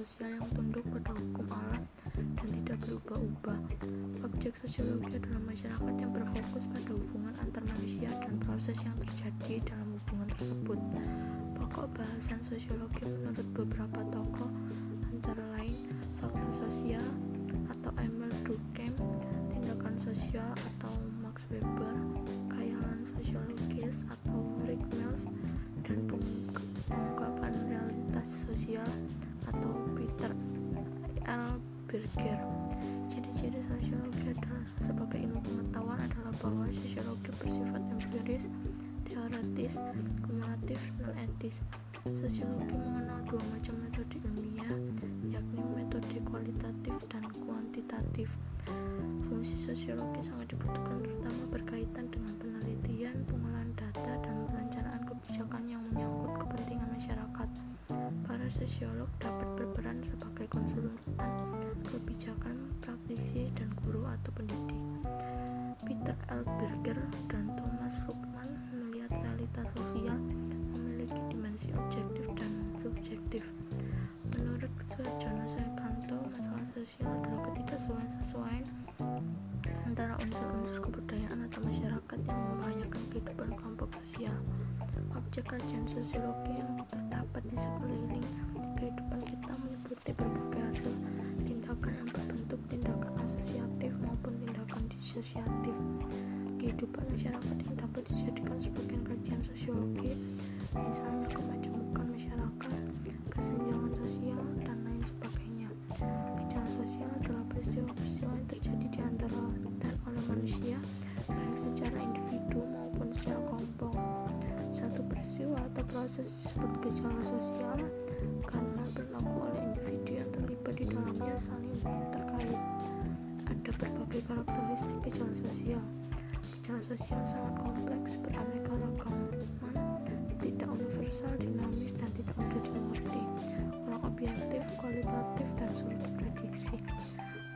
sosial yang tunduk pada hukum alam dan tidak berubah-ubah. Objek sosiologi adalah masyarakat yang berfokus pada hubungan antar manusia dan proses yang terjadi dalam hubungan tersebut. Pokok bahasan sosiologi menurut beberapa tokoh Berger. Ciri-ciri sosiologi adalah sebagai ilmu pengetahuan adalah bahwa sosiologi bersifat empiris, teoretis, kumulatif, dan etis. Sosiologi mengenal dua macam metode ilmiah, yakni metode kualitatif dan kuantitatif. Fungsi sosiologi sangat dibutuhkan terutama berkaitan dengan penelitian, pengolahan data, dan perencanaan kebijakan yang menyangkut kepentingan masyarakat. Para sosiolog dapat sosial adalah ketidaksesuaian antara unsur-unsur kebudayaan atau masyarakat yang membahayakan kehidupan kelompok sosial. Objek kajian sosiologi yang terdapat di sekeliling kehidupan kita meliputi berbagai hasil tindakan yang berbentuk tindakan asosiatif maupun tindakan disosiatif. Kehidupan masyarakat yang dapat dijadikan disebut gejala sosial karena berlaku oleh individu yang terlibat di dalamnya saling terkait. Ada berbagai karakteristik gejala sosial. Gejala sosial sangat kompleks, beraneka ragaman, tidak universal, dinamis, dan tidak mudah dimengerti. Kurang objektif, kualitatif, dan sulit diprediksi.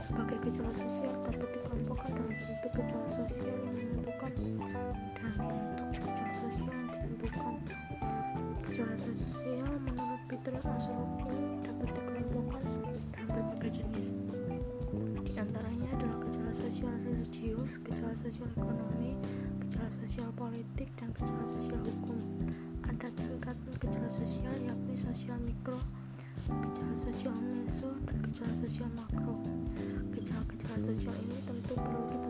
Berbagai gejala sosial dapat dikelompokkan dalam bentuk gejala sosial yang menentukan dan bentuk gejala sosial yang ditentukan. Gejala sosial menurut Peter Maslow dapat dikelompokkan dalam berbagai jenis. Di antaranya adalah gejala sosial religius, gejala sosial ekonomi, gejala sosial politik, dan gejala sosial hukum. Ada tingkatan gejala sosial yakni sosial mikro, gejala sosial meso, dan gejala sosial makro. Gejala-gejala sosial ini tentu perlu kita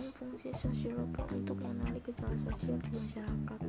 merupakan fungsi sosiologi untuk mengenali gejala sosial di masyarakat.